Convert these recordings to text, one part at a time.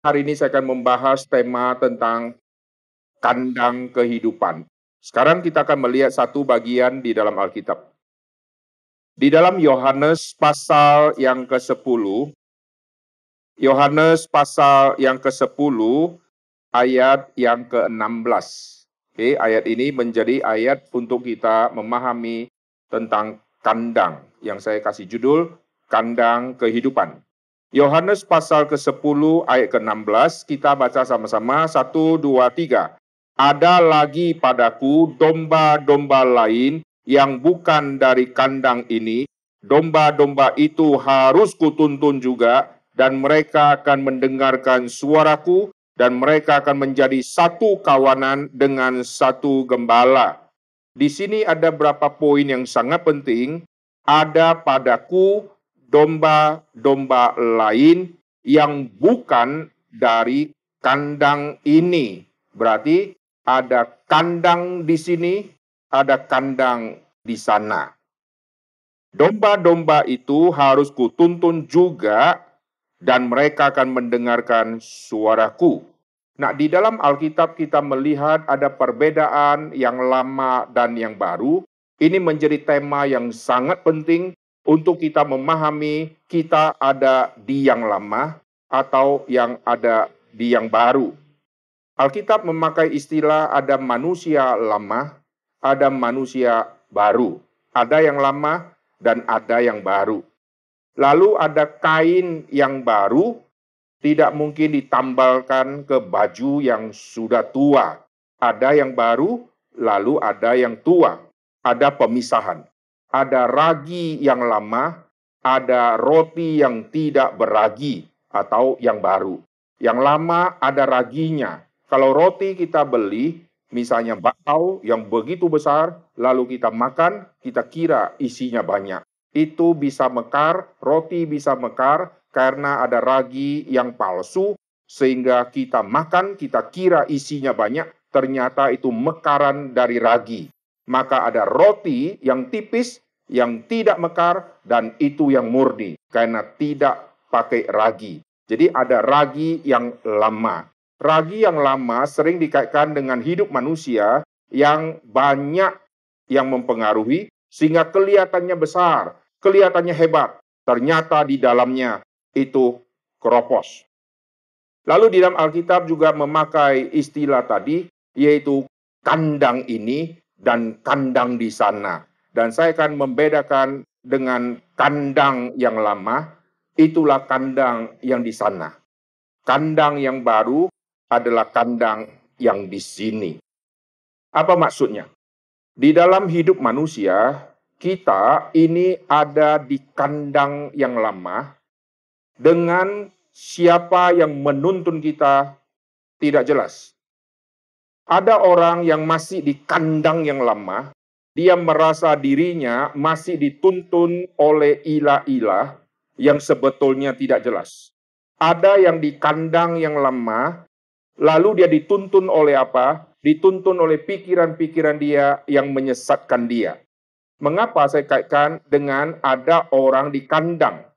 hari ini saya akan membahas tema tentang kandang kehidupan. Sekarang kita akan melihat satu bagian di dalam Alkitab. Di dalam Yohanes pasal yang ke-10, Yohanes pasal yang ke-10 ayat yang ke-16. Oke, ayat ini menjadi ayat untuk kita memahami tentang kandang yang saya kasih judul kandang kehidupan. Yohanes pasal ke-10 ayat ke-16 kita baca sama-sama 1 2 3. Ada lagi padaku domba-domba lain yang bukan dari kandang ini, domba-domba itu harus kutuntun juga, dan mereka akan mendengarkan suaraku, dan mereka akan menjadi satu kawanan dengan satu gembala. Di sini ada beberapa poin yang sangat penting. Ada padaku domba-domba lain yang bukan dari kandang ini. Berarti ada kandang di sini, ada kandang di sana. Domba-domba itu harus kutuntun juga dan mereka akan mendengarkan suaraku. Nah, di dalam Alkitab kita melihat ada perbedaan yang lama dan yang baru. Ini menjadi tema yang sangat penting untuk kita memahami kita ada di yang lama atau yang ada di yang baru. Alkitab memakai istilah ada manusia lama, ada manusia baru. Ada yang lama dan ada yang baru. Lalu ada kain yang baru, tidak mungkin ditambalkan ke baju yang sudah tua. Ada yang baru, lalu ada yang tua. Ada pemisahan. Ada ragi yang lama, ada roti yang tidak beragi atau yang baru. Yang lama ada raginya. Kalau roti kita beli, misalnya bakpao yang begitu besar, lalu kita makan, kita kira isinya banyak. Itu bisa mekar, roti bisa mekar karena ada ragi yang palsu, sehingga kita makan, kita kira isinya banyak, ternyata itu mekaran dari ragi. Maka ada roti yang tipis, yang tidak mekar, dan itu yang murni, karena tidak pakai ragi. Jadi ada ragi yang lama. Ragi yang lama sering dikaitkan dengan hidup manusia yang banyak yang mempengaruhi sehingga kelihatannya besar, kelihatannya hebat. Ternyata di dalamnya itu keropos. Lalu di dalam Alkitab juga memakai istilah tadi yaitu kandang ini dan kandang di sana. Dan saya akan membedakan dengan kandang yang lama, itulah kandang yang di sana. Kandang yang baru adalah kandang yang di sini. Apa maksudnya? Di dalam hidup manusia, kita ini ada di kandang yang lama dengan siapa yang menuntun kita tidak jelas. Ada orang yang masih di kandang yang lama, dia merasa dirinya masih dituntun oleh ilah-ilah yang sebetulnya tidak jelas. Ada yang di kandang yang lama, Lalu dia dituntun oleh apa? Dituntun oleh pikiran-pikiran dia yang menyesatkan dia. Mengapa saya kaitkan dengan ada orang di kandang?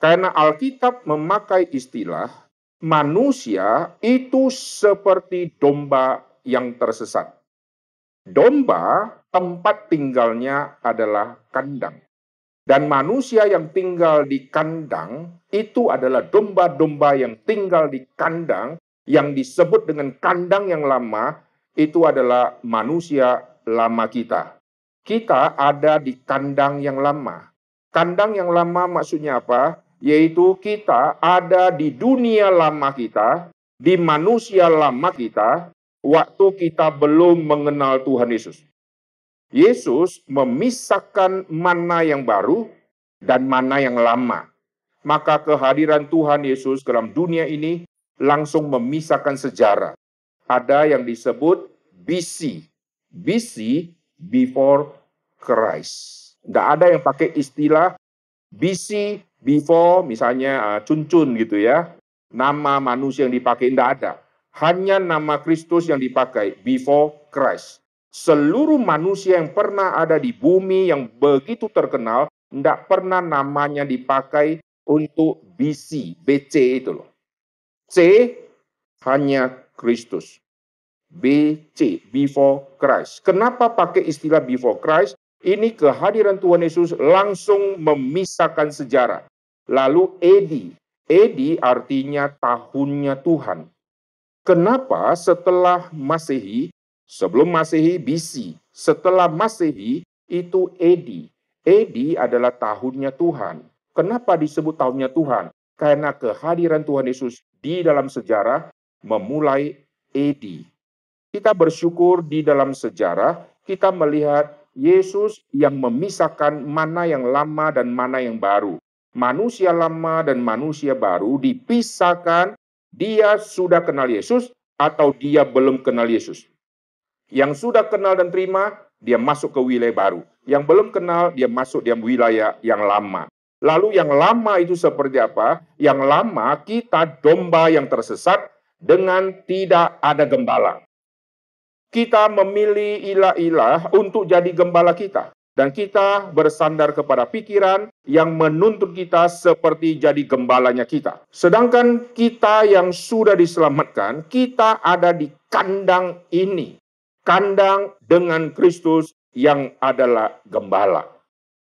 Karena Alkitab memakai istilah manusia itu seperti domba yang tersesat. Domba tempat tinggalnya adalah kandang. Dan manusia yang tinggal di kandang itu adalah domba-domba yang tinggal di kandang yang disebut dengan kandang yang lama itu adalah manusia lama kita. Kita ada di kandang yang lama. Kandang yang lama maksudnya apa? Yaitu kita ada di dunia lama kita, di manusia lama kita, waktu kita belum mengenal Tuhan Yesus. Yesus memisahkan mana yang baru dan mana yang lama. Maka kehadiran Tuhan Yesus dalam dunia ini langsung memisahkan sejarah. Ada yang disebut BC. BC before Christ. Tidak ada yang pakai istilah BC before misalnya uh, cuncun gitu ya. Nama manusia yang dipakai tidak ada. Hanya nama Kristus yang dipakai before Christ. Seluruh manusia yang pernah ada di bumi yang begitu terkenal tidak pernah namanya dipakai untuk BC, BC itu loh. C hanya Kristus. B, C, before Christ. Kenapa pakai istilah before Christ? Ini kehadiran Tuhan Yesus langsung memisahkan sejarah. Lalu AD. AD artinya tahunnya Tuhan. Kenapa setelah Masehi, sebelum Masehi BC, setelah Masehi itu AD. AD adalah tahunnya Tuhan. Kenapa disebut tahunnya Tuhan? Karena kehadiran Tuhan Yesus di dalam sejarah memulai AD. Kita bersyukur di dalam sejarah, kita melihat Yesus yang memisahkan mana yang lama dan mana yang baru. Manusia lama dan manusia baru dipisahkan, dia sudah kenal Yesus atau dia belum kenal Yesus. Yang sudah kenal dan terima, dia masuk ke wilayah baru. Yang belum kenal, dia masuk di wilayah yang lama. Lalu yang lama itu seperti apa? Yang lama kita domba yang tersesat dengan tidak ada gembala kita memilih ilah-ilah untuk jadi gembala kita. Dan kita bersandar kepada pikiran yang menuntut kita seperti jadi gembalanya kita. Sedangkan kita yang sudah diselamatkan, kita ada di kandang ini. Kandang dengan Kristus yang adalah gembala.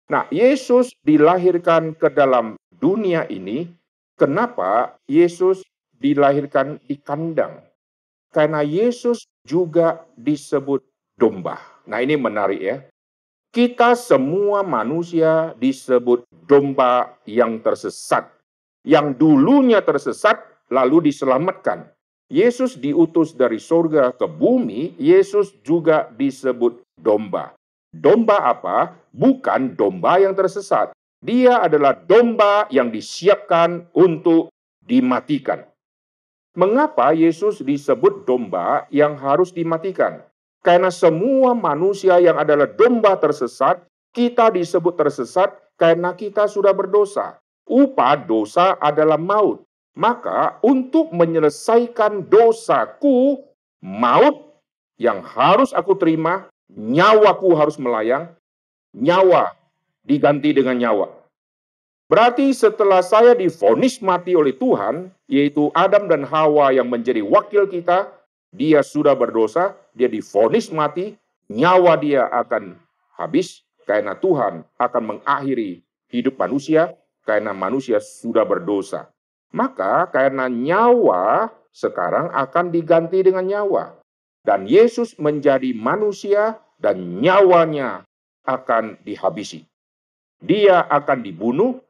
Nah, Yesus dilahirkan ke dalam dunia ini. Kenapa Yesus dilahirkan di kandang? Karena Yesus juga disebut domba. Nah ini menarik ya. Kita semua manusia disebut domba yang tersesat. Yang dulunya tersesat lalu diselamatkan. Yesus diutus dari sorga ke bumi, Yesus juga disebut domba. Domba apa? Bukan domba yang tersesat. Dia adalah domba yang disiapkan untuk dimatikan. Mengapa Yesus disebut domba yang harus dimatikan? Karena semua manusia yang adalah domba tersesat, kita disebut tersesat karena kita sudah berdosa. Upah dosa adalah maut. Maka untuk menyelesaikan dosaku, maut yang harus aku terima, nyawaku harus melayang, nyawa diganti dengan nyawa. Berarti setelah saya difonis mati oleh Tuhan, yaitu Adam dan Hawa yang menjadi wakil kita, dia sudah berdosa, dia difonis mati, nyawa dia akan habis karena Tuhan akan mengakhiri hidup manusia karena manusia sudah berdosa. Maka karena nyawa sekarang akan diganti dengan nyawa. Dan Yesus menjadi manusia dan nyawanya akan dihabisi. Dia akan dibunuh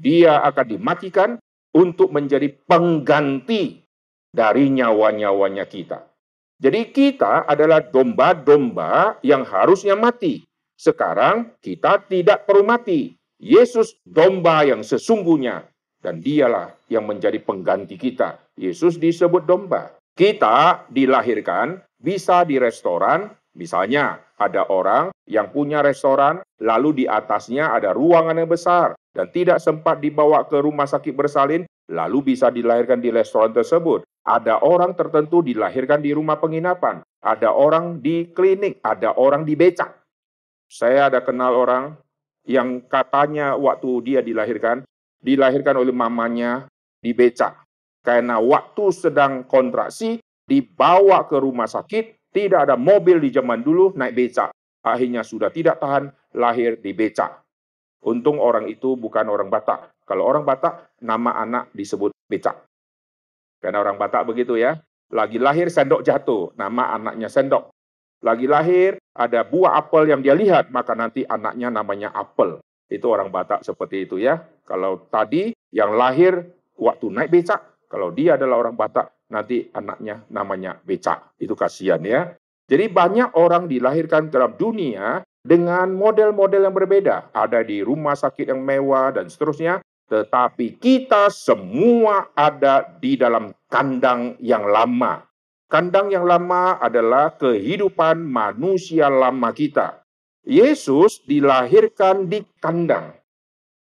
dia akan dimatikan untuk menjadi pengganti dari nyawa-nyawanya kita. Jadi kita adalah domba-domba yang harusnya mati. Sekarang kita tidak perlu mati. Yesus domba yang sesungguhnya dan dialah yang menjadi pengganti kita. Yesus disebut domba. Kita dilahirkan bisa di restoran, misalnya ada orang yang punya restoran, lalu di atasnya ada ruangan yang besar dan tidak sempat dibawa ke rumah sakit bersalin, lalu bisa dilahirkan di restoran tersebut. Ada orang tertentu dilahirkan di rumah penginapan, ada orang di klinik, ada orang di becak. Saya ada kenal orang yang katanya waktu dia dilahirkan, dilahirkan oleh mamanya di becak. Karena waktu sedang kontraksi, dibawa ke rumah sakit, tidak ada mobil di zaman dulu, naik becak. Akhirnya sudah tidak tahan, lahir di becak. Untung orang itu bukan orang Batak. Kalau orang Batak, nama anak disebut becak. Karena orang Batak begitu ya. Lagi lahir sendok jatuh, nama anaknya sendok. Lagi lahir ada buah apel yang dia lihat, maka nanti anaknya namanya apel. Itu orang Batak seperti itu ya. Kalau tadi yang lahir waktu naik becak, kalau dia adalah orang Batak, nanti anaknya namanya becak. Itu kasihan ya. Jadi banyak orang dilahirkan dalam dunia dengan model-model yang berbeda. Ada di rumah sakit yang mewah dan seterusnya. Tetapi kita semua ada di dalam kandang yang lama. Kandang yang lama adalah kehidupan manusia lama kita. Yesus dilahirkan di kandang.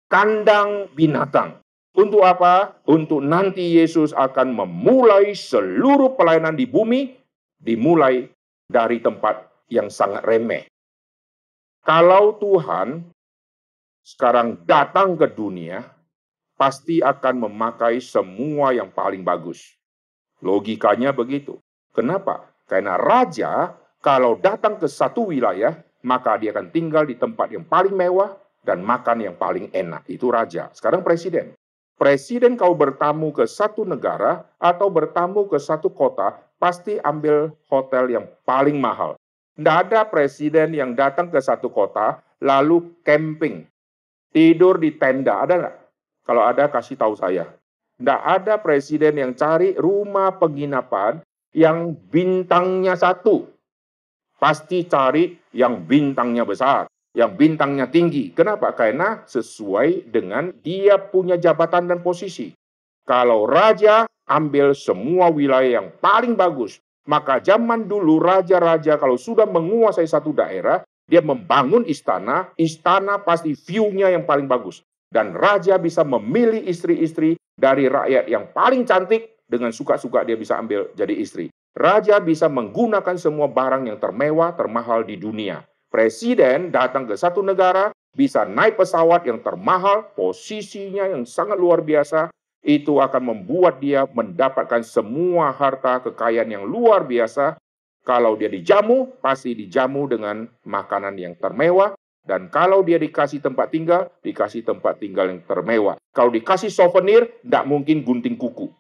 Kandang binatang. Untuk apa? Untuk nanti Yesus akan memulai seluruh pelayanan di bumi, dimulai dari tempat yang sangat remeh. Kalau Tuhan sekarang datang ke dunia, pasti akan memakai semua yang paling bagus. Logikanya begitu. Kenapa? Karena raja kalau datang ke satu wilayah, maka dia akan tinggal di tempat yang paling mewah dan makan yang paling enak. Itu raja. Sekarang presiden. Presiden kau bertamu ke satu negara atau bertamu ke satu kota, pasti ambil hotel yang paling mahal. Tidak ada presiden yang datang ke satu kota, lalu camping. Tidur di tenda, ada nggak? Kalau ada, kasih tahu saya. Tidak ada presiden yang cari rumah penginapan yang bintangnya satu. Pasti cari yang bintangnya besar, yang bintangnya tinggi. Kenapa? Karena sesuai dengan dia punya jabatan dan posisi. Kalau raja ambil semua wilayah yang paling bagus, maka zaman dulu raja-raja kalau sudah menguasai satu daerah, dia membangun istana, istana pasti view-nya yang paling bagus. Dan raja bisa memilih istri-istri dari rakyat yang paling cantik, dengan suka-suka dia bisa ambil jadi istri. Raja bisa menggunakan semua barang yang termewah, termahal di dunia. Presiden datang ke satu negara, bisa naik pesawat yang termahal, posisinya yang sangat luar biasa, itu akan membuat dia mendapatkan semua harta kekayaan yang luar biasa. Kalau dia dijamu, pasti dijamu dengan makanan yang termewah. Dan kalau dia dikasih tempat tinggal, dikasih tempat tinggal yang termewah. Kalau dikasih souvenir, tidak mungkin gunting kuku.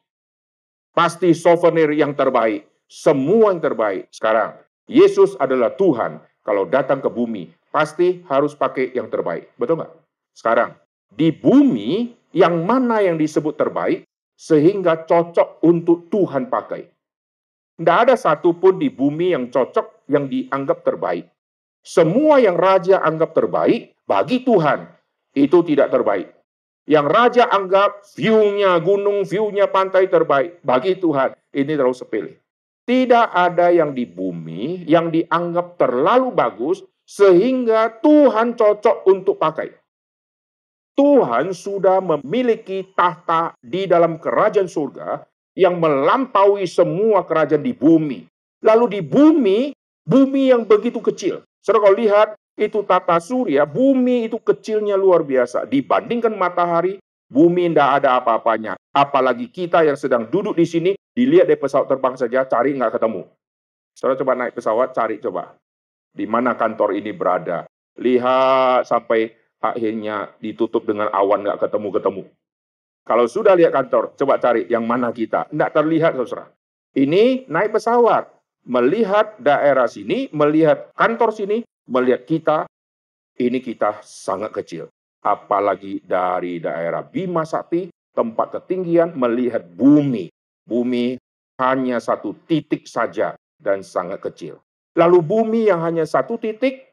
Pasti souvenir yang terbaik semua yang terbaik. Sekarang, Yesus adalah Tuhan. Kalau datang ke bumi, pasti harus pakai yang terbaik. Betul nggak? Sekarang, di bumi, yang mana yang disebut terbaik, sehingga cocok untuk Tuhan pakai. Tidak ada satupun di bumi yang cocok yang dianggap terbaik. Semua yang raja anggap terbaik, bagi Tuhan, itu tidak terbaik. Yang raja anggap view-nya gunung, view-nya pantai terbaik. Bagi Tuhan, ini terlalu sepele. Tidak ada yang di bumi yang dianggap terlalu bagus sehingga Tuhan cocok untuk pakai. Tuhan sudah memiliki tahta di dalam kerajaan surga yang melampaui semua kerajaan di bumi. Lalu di bumi, bumi yang begitu kecil. Saudara kalau lihat, itu tata surya, bumi itu kecilnya luar biasa. Dibandingkan matahari, bumi tidak ada apa-apanya. Apalagi kita yang sedang duduk di sini, dilihat dari pesawat terbang saja, cari nggak ketemu. Saudara coba naik pesawat, cari coba. Di mana kantor ini berada. Lihat sampai akhirnya ditutup dengan awan nggak ketemu-ketemu. Kalau sudah lihat kantor, coba cari yang mana kita. Tidak terlihat, saudara. Ini naik pesawat. Melihat daerah sini, melihat kantor sini, melihat kita, ini kita sangat kecil. Apalagi dari daerah Bima Sakti, tempat ketinggian melihat bumi. Bumi hanya satu titik saja dan sangat kecil. Lalu bumi yang hanya satu titik,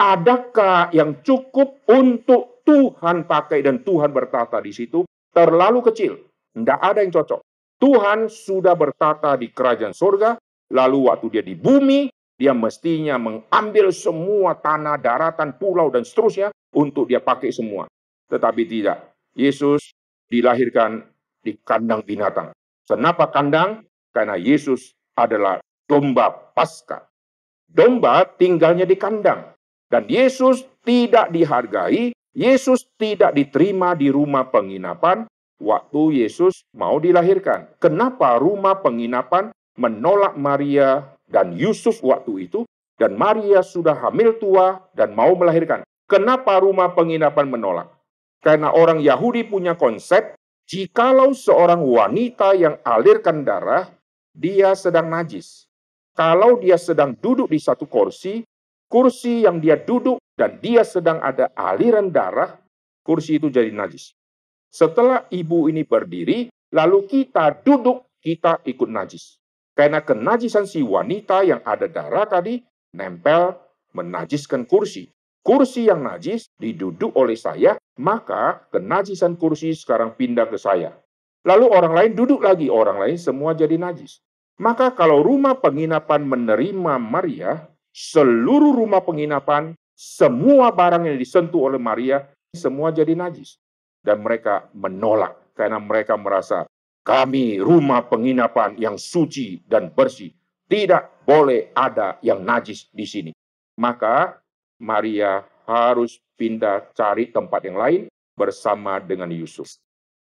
adakah yang cukup untuk Tuhan pakai dan Tuhan bertata di situ? Terlalu kecil. Tidak ada yang cocok. Tuhan sudah bertata di kerajaan surga, lalu waktu dia di bumi, dia mestinya mengambil semua tanah, daratan, pulau, dan seterusnya untuk dia pakai semua. Tetapi tidak. Yesus dilahirkan di kandang binatang. Kenapa kandang? Karena Yesus adalah domba Paskah. Domba tinggalnya di kandang. Dan Yesus tidak dihargai, Yesus tidak diterima di rumah penginapan waktu Yesus mau dilahirkan. Kenapa rumah penginapan menolak Maria dan Yusuf waktu itu? Dan Maria sudah hamil tua dan mau melahirkan. Kenapa rumah penginapan menolak? Karena orang Yahudi punya konsep, jikalau seorang wanita yang alirkan darah, dia sedang najis. Kalau dia sedang duduk di satu kursi, kursi yang dia duduk dan dia sedang ada aliran darah, kursi itu jadi najis. Setelah ibu ini berdiri, lalu kita duduk, kita ikut najis. Karena kenajisan si wanita yang ada darah tadi nempel menajiskan kursi kursi yang najis diduduk oleh saya, maka kenajisan kursi sekarang pindah ke saya. Lalu orang lain duduk lagi, orang lain semua jadi najis. Maka kalau rumah penginapan menerima Maria, seluruh rumah penginapan, semua barang yang disentuh oleh Maria, semua jadi najis. Dan mereka menolak karena mereka merasa kami rumah penginapan yang suci dan bersih. Tidak boleh ada yang najis di sini. Maka Maria harus pindah cari tempat yang lain bersama dengan Yusuf.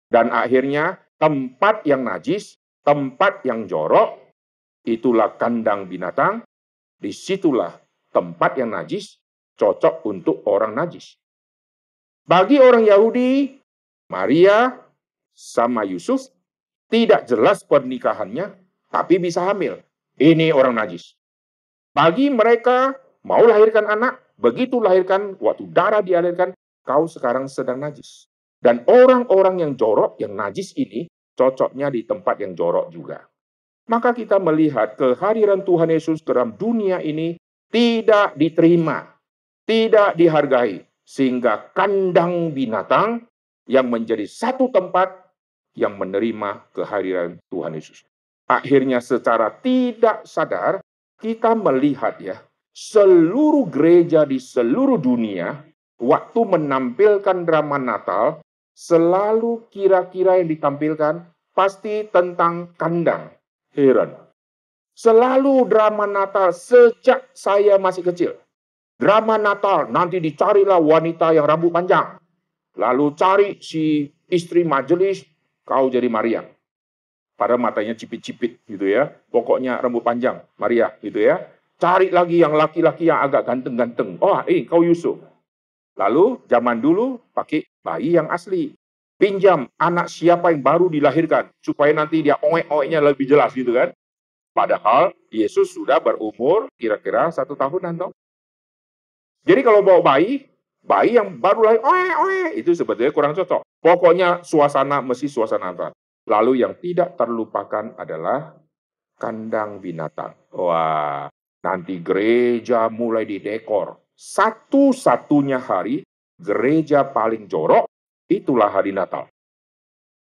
Dan akhirnya tempat yang najis tempat yang jorok, itulah kandang binatang, di situlah tempat yang najis, cocok untuk orang najis. Bagi orang Yahudi, Maria sama Yusuf tidak jelas pernikahannya, tapi bisa hamil. Ini orang najis. Bagi mereka mau lahirkan anak, begitu lahirkan, waktu darah dialirkan, kau sekarang sedang najis. Dan orang-orang yang jorok, yang najis ini, cocoknya di tempat yang jorok juga. Maka kita melihat kehadiran Tuhan Yesus dalam dunia ini tidak diterima, tidak dihargai, sehingga kandang binatang yang menjadi satu tempat yang menerima kehadiran Tuhan Yesus. Akhirnya secara tidak sadar kita melihat ya seluruh gereja di seluruh dunia waktu menampilkan drama Natal selalu kira-kira yang ditampilkan pasti tentang kandang. Heran. Selalu drama Natal sejak saya masih kecil. Drama Natal nanti dicarilah wanita yang rambut panjang. Lalu cari si istri majelis, kau jadi Maria. Pada matanya cipit-cipit gitu ya. Pokoknya rambut panjang, Maria gitu ya. Cari lagi yang laki-laki yang agak ganteng-ganteng. Oh, eh kau Yusuf. Lalu zaman dulu pakai bayi yang asli. Pinjam anak siapa yang baru dilahirkan supaya nanti dia oek-oeknya lebih jelas gitu kan. Padahal Yesus sudah berumur kira-kira satu tahunan toh. Jadi kalau bawa bayi, bayi yang baru lahir, oe, oe, itu sebetulnya kurang cocok. Pokoknya suasana mesti suasana Natal. Lalu yang tidak terlupakan adalah kandang binatang. Wah, nanti gereja mulai didekor satu-satunya hari gereja paling jorok itulah hari Natal.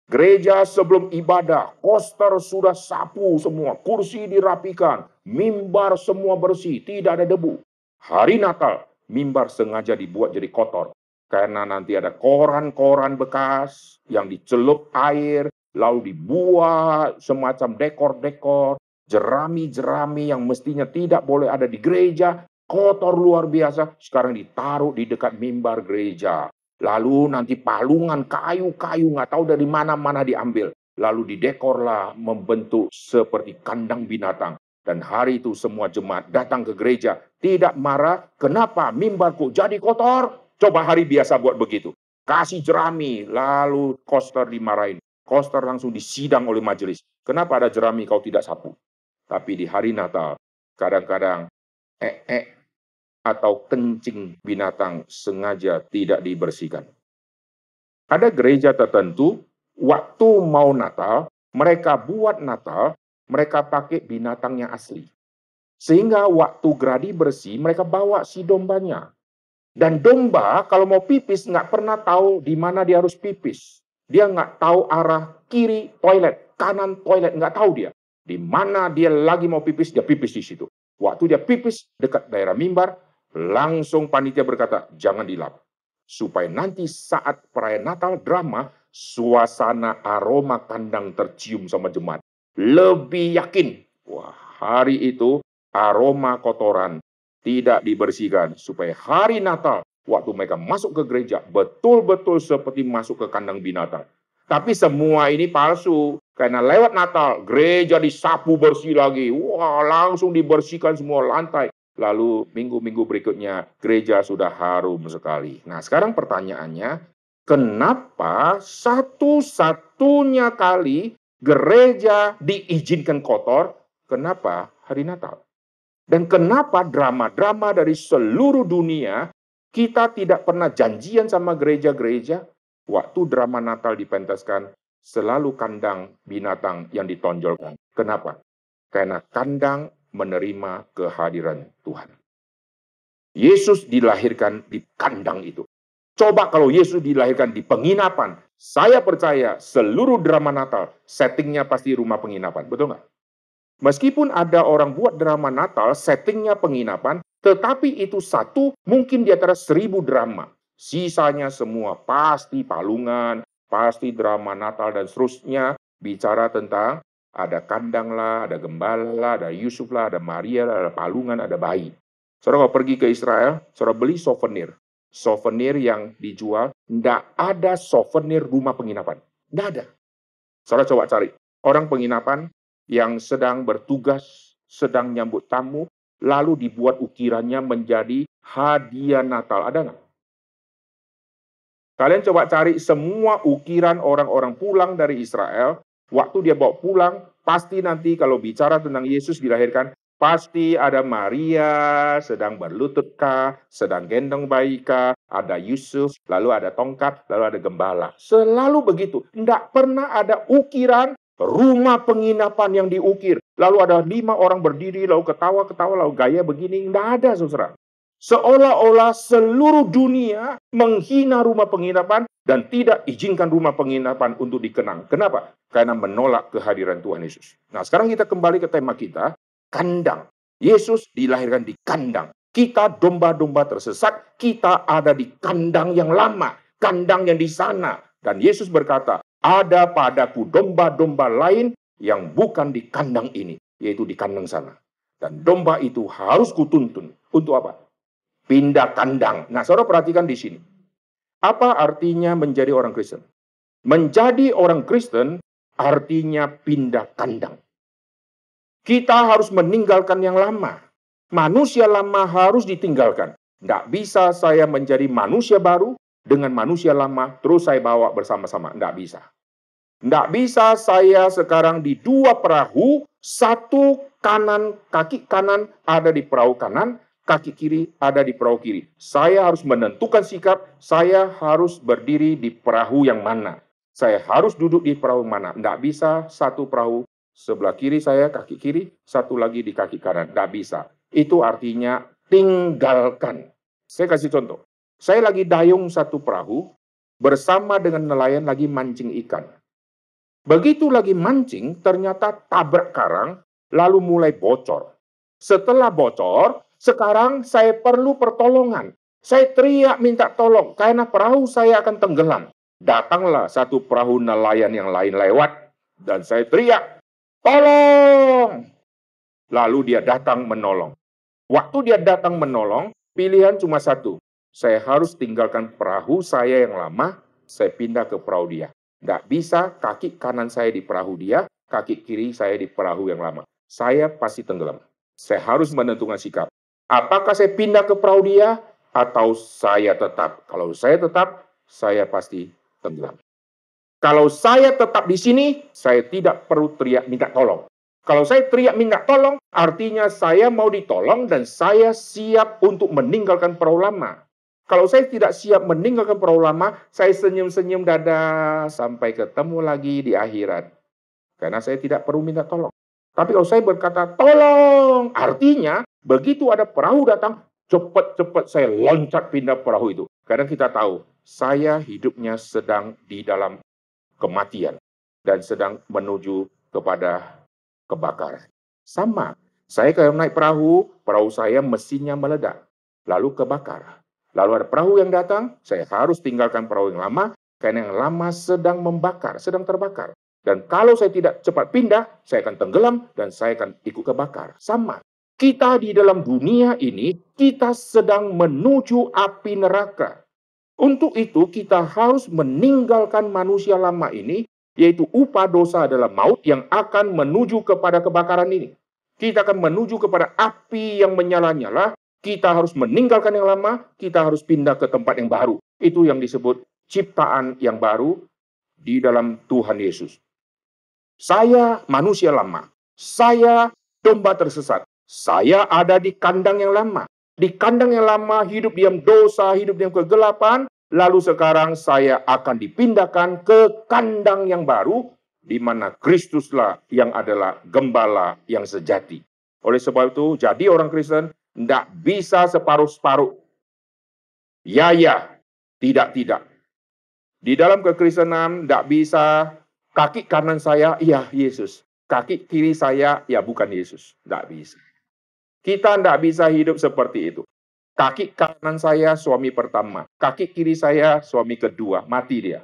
Gereja sebelum ibadah, koster sudah sapu semua, kursi dirapikan, mimbar semua bersih, tidak ada debu. Hari Natal, mimbar sengaja dibuat jadi kotor. Karena nanti ada koran-koran bekas yang dicelup air, lalu dibuat semacam dekor-dekor, jerami-jerami yang mestinya tidak boleh ada di gereja, kotor luar biasa, sekarang ditaruh di dekat mimbar gereja. Lalu nanti palungan kayu-kayu nggak tahu dari mana-mana diambil. Lalu didekorlah membentuk seperti kandang binatang. Dan hari itu semua jemaat datang ke gereja. Tidak marah, kenapa mimbarku jadi kotor? Coba hari biasa buat begitu. Kasih jerami, lalu koster dimarahin. Koster langsung disidang oleh majelis. Kenapa ada jerami kau tidak sapu? Tapi di hari Natal, kadang-kadang eh, eh, atau kencing binatang sengaja tidak dibersihkan. Ada gereja tertentu, waktu mau Natal, mereka buat Natal, mereka pakai binatang yang asli. Sehingga waktu gradi bersih, mereka bawa si dombanya. Dan domba kalau mau pipis nggak pernah tahu di mana dia harus pipis. Dia nggak tahu arah kiri toilet, kanan toilet, nggak tahu dia. Di mana dia lagi mau pipis, dia pipis di situ. Waktu dia pipis dekat daerah mimbar, Langsung panitia berkata, jangan dilap. Supaya nanti saat perayaan Natal drama, suasana aroma kandang tercium sama jemaat. Lebih yakin, wah hari itu aroma kotoran tidak dibersihkan. Supaya hari Natal, waktu mereka masuk ke gereja, betul-betul seperti masuk ke kandang binatang. Tapi semua ini palsu. Karena lewat Natal, gereja disapu bersih lagi. Wah, langsung dibersihkan semua lantai. Lalu minggu-minggu berikutnya gereja sudah harum sekali. Nah sekarang pertanyaannya, kenapa satu-satunya kali gereja diizinkan kotor, kenapa hari Natal? Dan kenapa drama-drama dari seluruh dunia kita tidak pernah janjian sama gereja-gereja waktu drama Natal dipentaskan selalu kandang binatang yang ditonjolkan. Kenapa? Karena kandang menerima kehadiran Tuhan. Yesus dilahirkan di kandang itu. Coba kalau Yesus dilahirkan di penginapan, saya percaya seluruh drama Natal settingnya pasti rumah penginapan, betul nggak? Meskipun ada orang buat drama Natal settingnya penginapan, tetapi itu satu mungkin di antara seribu drama. Sisanya semua pasti palungan, pasti drama Natal dan seterusnya bicara tentang ada kandang lah, ada gembala lah, ada Yusuf lah, ada Maria lah, ada palungan, ada bayi. Saudara kalau pergi ke Israel, saudara beli souvenir. Souvenir yang dijual, tidak ada souvenir rumah penginapan. Tidak ada. Saudara coba cari. orang penginapan yang sedang bertugas, sedang nyambut tamu, lalu dibuat ukirannya menjadi hadiah Natal. Ada nggak? Kalian coba cari semua ukiran orang-orang pulang dari Israel. Waktu dia bawa pulang, pasti nanti kalau bicara tentang Yesus dilahirkan, pasti ada Maria sedang berlutut kah, sedang gendong bayi kah, ada Yusuf, lalu ada tongkat, lalu ada gembala. Selalu begitu. Tidak pernah ada ukiran rumah penginapan yang diukir. Lalu ada lima orang berdiri, lalu ketawa-ketawa, lalu gaya begini. Tidak ada, saudara. Seolah-olah seluruh dunia menghina rumah penginapan dan tidak izinkan rumah penginapan untuk dikenang. Kenapa? Karena menolak kehadiran Tuhan Yesus. Nah, sekarang kita kembali ke tema kita, kandang. Yesus dilahirkan di kandang. Kita domba-domba tersesat, kita ada di kandang yang lama, kandang yang di sana. Dan Yesus berkata, ada padaku domba-domba lain yang bukan di kandang ini, yaitu di kandang sana. Dan domba itu harus kutuntun. Untuk apa? pindah kandang. Nah, saudara perhatikan di sini. Apa artinya menjadi orang Kristen? Menjadi orang Kristen artinya pindah kandang. Kita harus meninggalkan yang lama. Manusia lama harus ditinggalkan. Tidak bisa saya menjadi manusia baru dengan manusia lama, terus saya bawa bersama-sama. Tidak bisa. Tidak bisa saya sekarang di dua perahu, satu kanan, kaki kanan ada di perahu kanan, kaki kiri ada di perahu kiri. Saya harus menentukan sikap, saya harus berdiri di perahu yang mana. Saya harus duduk di perahu mana. Tidak bisa satu perahu sebelah kiri saya, kaki kiri, satu lagi di kaki kanan. Tidak bisa. Itu artinya tinggalkan. Saya kasih contoh. Saya lagi dayung satu perahu, bersama dengan nelayan lagi mancing ikan. Begitu lagi mancing, ternyata tabrak karang, lalu mulai bocor. Setelah bocor, sekarang saya perlu pertolongan. Saya teriak minta tolong karena perahu saya akan tenggelam. Datanglah satu perahu nelayan yang lain lewat dan saya teriak, "Tolong!" Lalu dia datang menolong. Waktu dia datang menolong, pilihan cuma satu. Saya harus tinggalkan perahu saya yang lama, saya pindah ke perahu dia. Tidak bisa kaki kanan saya di perahu dia, kaki kiri saya di perahu yang lama. Saya pasti tenggelam. Saya harus menentukan sikap. Apakah saya pindah ke perahu dia atau saya tetap? Kalau saya tetap, saya pasti tenggelam. Kalau saya tetap di sini, saya tidak perlu teriak minta tolong. Kalau saya teriak minta tolong, artinya saya mau ditolong dan saya siap untuk meninggalkan perahu lama. Kalau saya tidak siap meninggalkan perahu lama, saya senyum-senyum dada sampai ketemu lagi di akhirat. Karena saya tidak perlu minta tolong. Tapi kalau saya berkata tolong, artinya Begitu ada perahu datang, cepat-cepat saya loncat pindah perahu itu. Karena kita tahu, saya hidupnya sedang di dalam kematian dan sedang menuju kepada kebakaran. Sama, saya kalau naik perahu, perahu saya mesinnya meledak, lalu kebakar. Lalu ada perahu yang datang, saya harus tinggalkan perahu yang lama, karena yang lama sedang membakar, sedang terbakar. Dan kalau saya tidak cepat pindah, saya akan tenggelam dan saya akan ikut kebakar. Sama. Kita di dalam dunia ini, kita sedang menuju api neraka. Untuk itu, kita harus meninggalkan manusia lama ini, yaitu upah dosa adalah maut yang akan menuju kepada kebakaran ini. Kita akan menuju kepada api yang menyala-nyala. Kita harus meninggalkan yang lama, kita harus pindah ke tempat yang baru. Itu yang disebut ciptaan yang baru di dalam Tuhan Yesus. Saya manusia lama. Saya domba tersesat. Saya ada di kandang yang lama. Di kandang yang lama hidup diam dosa, hidup diam kegelapan. Lalu sekarang saya akan dipindahkan ke kandang yang baru, di mana Kristuslah yang adalah gembala yang sejati. Oleh sebab itu, jadi orang Kristen tidak bisa separuh-separuh. Ya, ya. Tidak, tidak. Di dalam kekristenan tidak bisa kaki kanan saya, iya Yesus. Kaki kiri saya, ya bukan Yesus. Tidak bisa. Kita tidak bisa hidup seperti itu. Kaki kanan saya suami pertama, kaki kiri saya suami kedua, mati dia.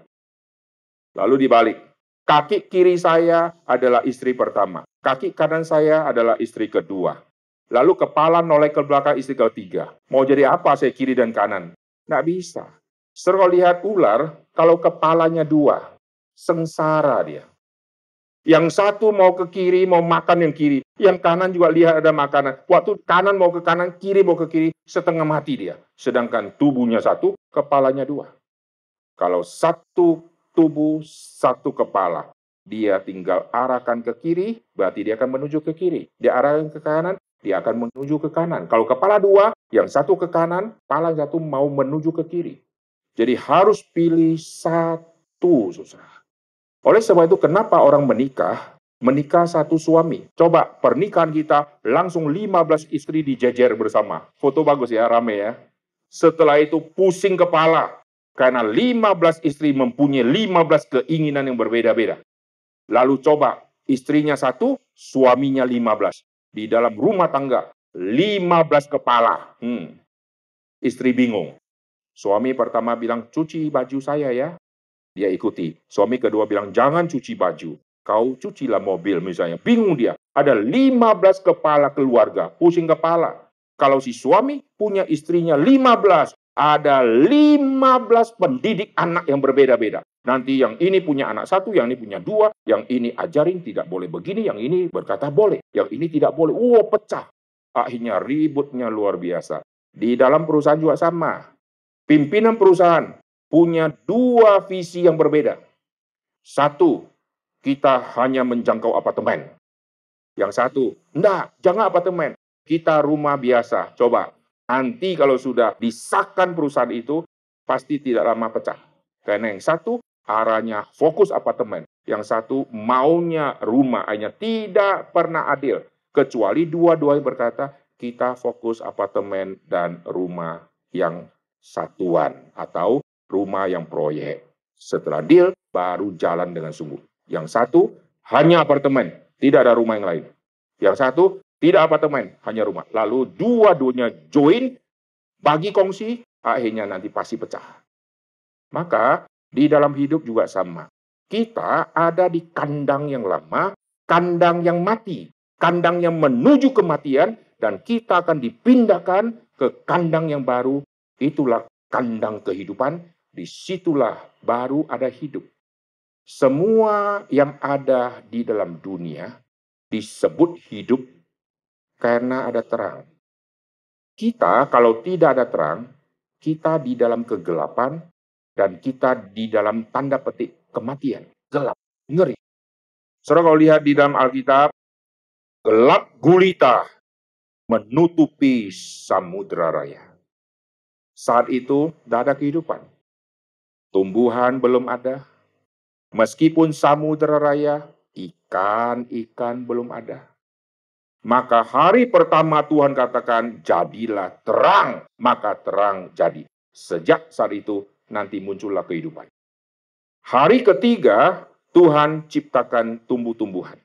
Lalu dibalik, kaki kiri saya adalah istri pertama, kaki kanan saya adalah istri kedua. Lalu kepala noleh ke belakang istri ketiga. Mau jadi apa saya kiri dan kanan? Nggak bisa. Seru lihat ular, kalau kepalanya dua, sengsara dia. Yang satu mau ke kiri, mau makan yang kiri. Yang kanan juga lihat ada makanan. Waktu kanan mau ke kanan, kiri mau ke kiri, setengah mati dia. Sedangkan tubuhnya satu, kepalanya dua. Kalau satu tubuh, satu kepala. Dia tinggal arahkan ke kiri, berarti dia akan menuju ke kiri. Dia arahkan ke kanan, dia akan menuju ke kanan. Kalau kepala dua, yang satu ke kanan, kepala satu mau menuju ke kiri. Jadi harus pilih satu, susah. Oleh sebab itu, kenapa orang menikah? Menikah satu suami. Coba pernikahan kita langsung 15 istri dijejer bersama. Foto bagus ya, rame ya. Setelah itu pusing kepala. Karena 15 istri mempunyai 15 keinginan yang berbeda-beda. Lalu coba istrinya satu, suaminya 15. Di dalam rumah tangga, 15 kepala. Hmm. Istri bingung. Suami pertama bilang, cuci baju saya ya. Dia ikuti. Suami kedua bilang, jangan cuci baju. Kau cucilah mobil misalnya. Bingung dia. Ada 15 kepala keluarga. Pusing kepala. Kalau si suami punya istrinya 15. Ada 15 pendidik anak yang berbeda-beda. Nanti yang ini punya anak satu, yang ini punya dua, yang ini ajarin tidak boleh begini, yang ini berkata boleh, yang ini tidak boleh. Wow, pecah. Akhirnya ributnya luar biasa. Di dalam perusahaan juga sama. Pimpinan perusahaan punya dua visi yang berbeda. Satu, kita hanya menjangkau apartemen. Yang satu, enggak, jangan apartemen. Kita rumah biasa. Coba, nanti kalau sudah disahkan perusahaan itu, pasti tidak lama pecah. Karena yang satu, arahnya fokus apartemen. Yang satu, maunya rumah. Hanya tidak pernah adil. Kecuali dua-duanya berkata, kita fokus apartemen dan rumah yang satuan. Atau rumah yang proyek. Setelah deal, baru jalan dengan sungguh. Yang satu, hanya apartemen, tidak ada rumah yang lain. Yang satu, tidak apartemen, hanya rumah. Lalu dua-duanya join, bagi kongsi, akhirnya nanti pasti pecah. Maka di dalam hidup juga sama. Kita ada di kandang yang lama, kandang yang mati, kandang yang menuju kematian, dan kita akan dipindahkan ke kandang yang baru. Itulah kandang kehidupan di situlah baru ada hidup. Semua yang ada di dalam dunia disebut hidup karena ada terang. Kita kalau tidak ada terang, kita di dalam kegelapan dan kita di dalam tanda petik kematian. Gelap, ngeri. Saudara kalau lihat di dalam Alkitab, gelap gulita menutupi samudera raya. Saat itu tidak ada kehidupan. Tumbuhan belum ada. Meskipun samudera raya, ikan-ikan belum ada. Maka hari pertama Tuhan katakan, jadilah terang. Maka terang jadi. Sejak saat itu nanti muncullah kehidupan. Hari ketiga, Tuhan ciptakan tumbuh-tumbuhan.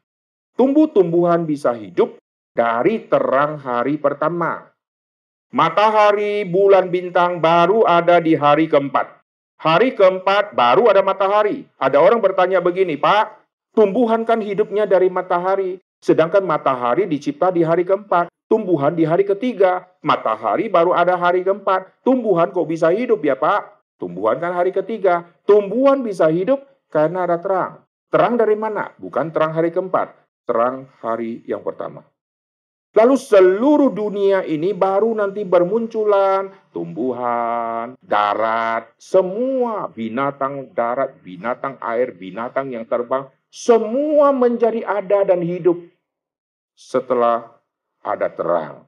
Tumbuh-tumbuhan bisa hidup dari terang hari pertama. Matahari, bulan, bintang baru ada di hari keempat. Hari keempat baru ada matahari. Ada orang bertanya begini, Pak, tumbuhan kan hidupnya dari matahari. Sedangkan matahari dicipta di hari keempat. Tumbuhan di hari ketiga. Matahari baru ada hari keempat. Tumbuhan kok bisa hidup ya Pak? Tumbuhan kan hari ketiga. Tumbuhan bisa hidup karena ada terang. Terang dari mana? Bukan terang hari keempat. Terang hari yang pertama. Lalu seluruh dunia ini baru nanti bermunculan tumbuhan, darat, semua binatang darat, binatang air, binatang yang terbang, semua menjadi ada dan hidup setelah ada terang.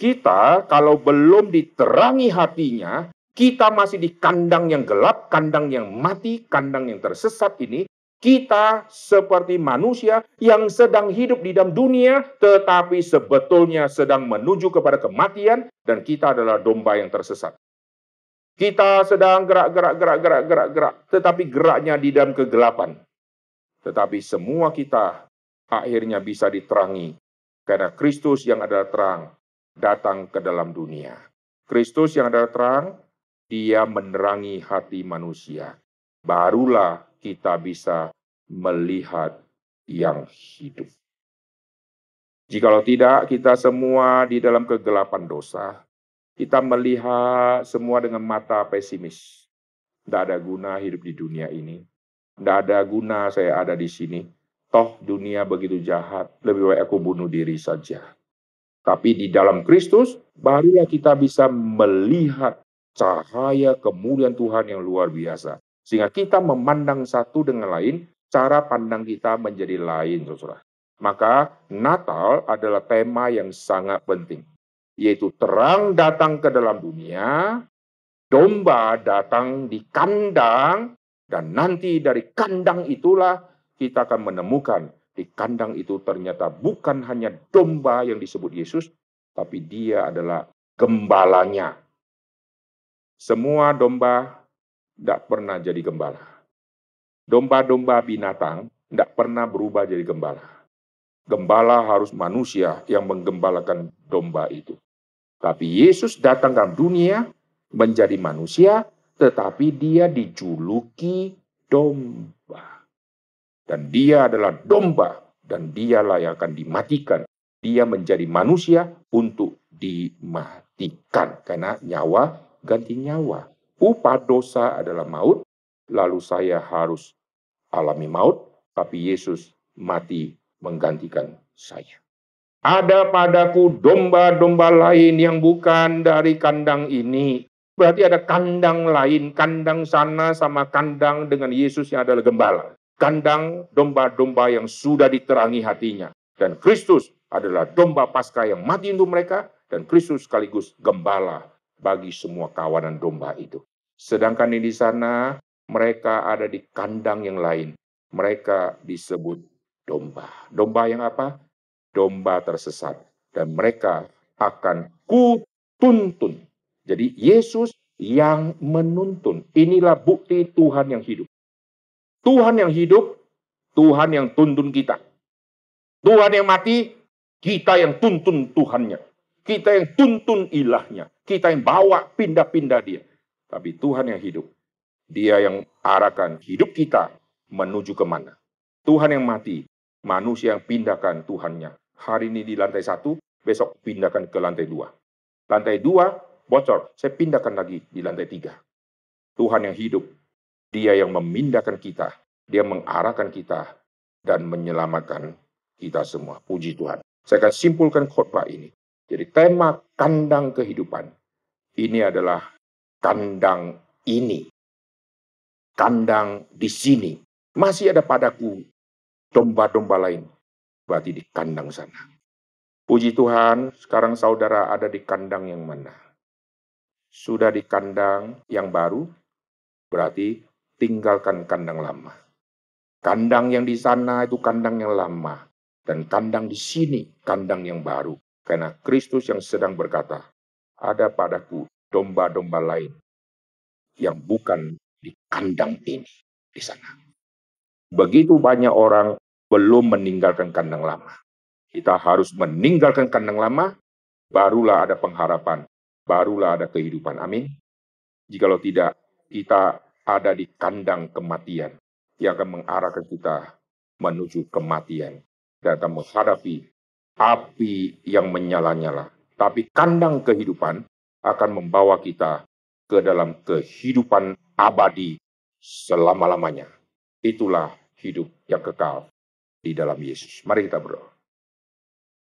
Kita kalau belum diterangi hatinya, kita masih di kandang yang gelap, kandang yang mati, kandang yang tersesat ini, kita seperti manusia yang sedang hidup di dalam dunia, tetapi sebetulnya sedang menuju kepada kematian, dan kita adalah domba yang tersesat. Kita sedang gerak-gerak, gerak-gerak, gerak-gerak, tetapi geraknya di dalam kegelapan. Tetapi semua kita akhirnya bisa diterangi, karena Kristus yang adalah terang datang ke dalam dunia. Kristus yang adalah terang, dia menerangi hati manusia. Barulah kita bisa melihat yang hidup. Jikalau tidak, kita semua di dalam kegelapan dosa, kita melihat semua dengan mata pesimis. Tidak ada guna hidup di dunia ini. Tidak ada guna saya ada di sini. toh dunia begitu jahat, lebih baik aku bunuh diri saja. Tapi di dalam Kristus, barulah kita bisa melihat cahaya kemuliaan Tuhan yang luar biasa. Sehingga kita memandang satu dengan lain, cara pandang kita menjadi lain, saudara. Maka Natal adalah tema yang sangat penting. Yaitu terang datang ke dalam dunia, domba datang di kandang, dan nanti dari kandang itulah kita akan menemukan di kandang itu ternyata bukan hanya domba yang disebut Yesus, tapi dia adalah gembalanya. Semua domba tidak pernah jadi gembala. Domba-domba binatang tidak pernah berubah jadi gembala. Gembala harus manusia yang menggembalakan domba itu. Tapi Yesus datang ke dunia menjadi manusia, tetapi dia dijuluki domba. Dan dia adalah domba dan dialah yang akan dimatikan. Dia menjadi manusia untuk dimatikan karena nyawa ganti nyawa. Upah dosa adalah maut, lalu saya harus alami maut, tapi Yesus mati menggantikan saya. Ada padaku domba-domba lain yang bukan dari kandang ini. Berarti ada kandang lain, kandang sana sama kandang dengan Yesus yang adalah gembala kandang domba-domba yang sudah diterangi hatinya. Dan Kristus adalah domba pasca yang mati untuk mereka, dan Kristus sekaligus gembala bagi semua kawanan domba itu. Sedangkan di sana, mereka ada di kandang yang lain. Mereka disebut domba. Domba yang apa? Domba tersesat. Dan mereka akan kutuntun. Jadi Yesus yang menuntun. Inilah bukti Tuhan yang hidup. Tuhan yang hidup, Tuhan yang tuntun kita. Tuhan yang mati, kita yang tuntun Tuhannya. Kita yang tuntun ilahnya. Kita yang bawa pindah-pindah dia. Tapi Tuhan yang hidup. Dia yang arahkan hidup kita menuju ke mana. Tuhan yang mati, manusia yang pindahkan Tuhannya. Hari ini di lantai satu, besok pindahkan ke lantai dua. Lantai dua, bocor, saya pindahkan lagi di lantai tiga. Tuhan yang hidup, dia yang memindahkan kita, dia mengarahkan kita dan menyelamatkan kita semua. Puji Tuhan. Saya akan simpulkan khotbah ini. Jadi tema kandang kehidupan ini adalah kandang ini. Kandang di sini. Masih ada padaku domba-domba lain. Berarti di kandang sana. Puji Tuhan, sekarang saudara ada di kandang yang mana? Sudah di kandang yang baru? Berarti tinggalkan kandang lama. Kandang yang di sana itu kandang yang lama. Dan kandang di sini kandang yang baru. Karena Kristus yang sedang berkata, ada padaku domba-domba lain yang bukan di kandang ini di sana. Begitu banyak orang belum meninggalkan kandang lama. Kita harus meninggalkan kandang lama, barulah ada pengharapan, barulah ada kehidupan. Amin. Jikalau tidak, kita ada di kandang kematian yang akan mengarahkan kita menuju kematian dan akan menghadapi api yang menyala-nyala. Tapi kandang kehidupan akan membawa kita ke dalam kehidupan abadi selama-lamanya. Itulah hidup yang kekal di dalam Yesus. Mari kita berdoa.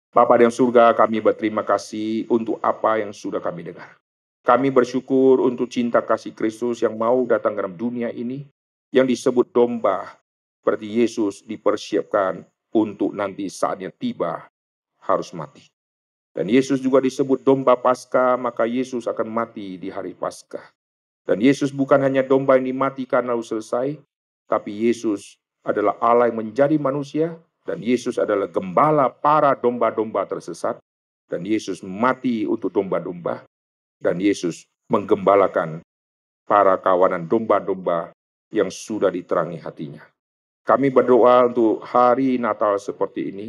Bapak yang surga, kami berterima kasih untuk apa yang sudah kami dengar. Kami bersyukur untuk cinta kasih Kristus yang mau datang ke dalam dunia ini, yang disebut domba, seperti Yesus dipersiapkan untuk nanti saatnya tiba harus mati. Dan Yesus juga disebut domba pasca, maka Yesus akan mati di hari pasca. Dan Yesus bukan hanya domba yang dimatikan lalu selesai, tapi Yesus adalah Allah yang menjadi manusia, dan Yesus adalah gembala para domba-domba tersesat, dan Yesus mati untuk domba-domba, dan Yesus menggembalakan para kawanan domba-domba yang sudah diterangi hatinya. Kami berdoa untuk hari Natal seperti ini.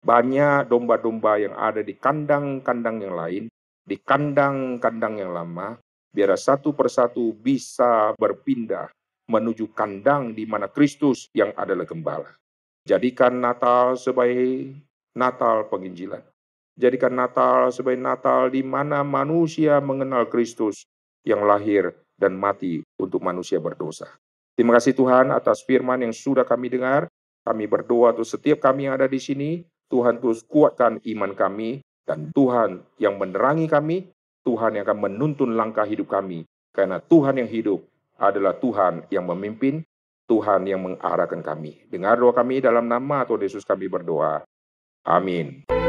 Banyak domba-domba yang ada di kandang-kandang yang lain, di kandang-kandang yang lama, biar satu persatu bisa berpindah menuju kandang di mana Kristus yang adalah gembala. Jadikan Natal sebagai Natal penginjilan. Jadikan Natal sebagai Natal di mana manusia mengenal Kristus yang lahir dan mati untuk manusia berdosa. Terima kasih Tuhan atas firman yang sudah kami dengar. Kami berdoa untuk setiap kami yang ada di sini, Tuhan terus kuatkan iman kami, dan Tuhan yang menerangi kami, Tuhan yang akan menuntun langkah hidup kami. Karena Tuhan yang hidup adalah Tuhan yang memimpin, Tuhan yang mengarahkan kami. Dengar doa kami dalam nama Tuhan Yesus kami berdoa. Amin.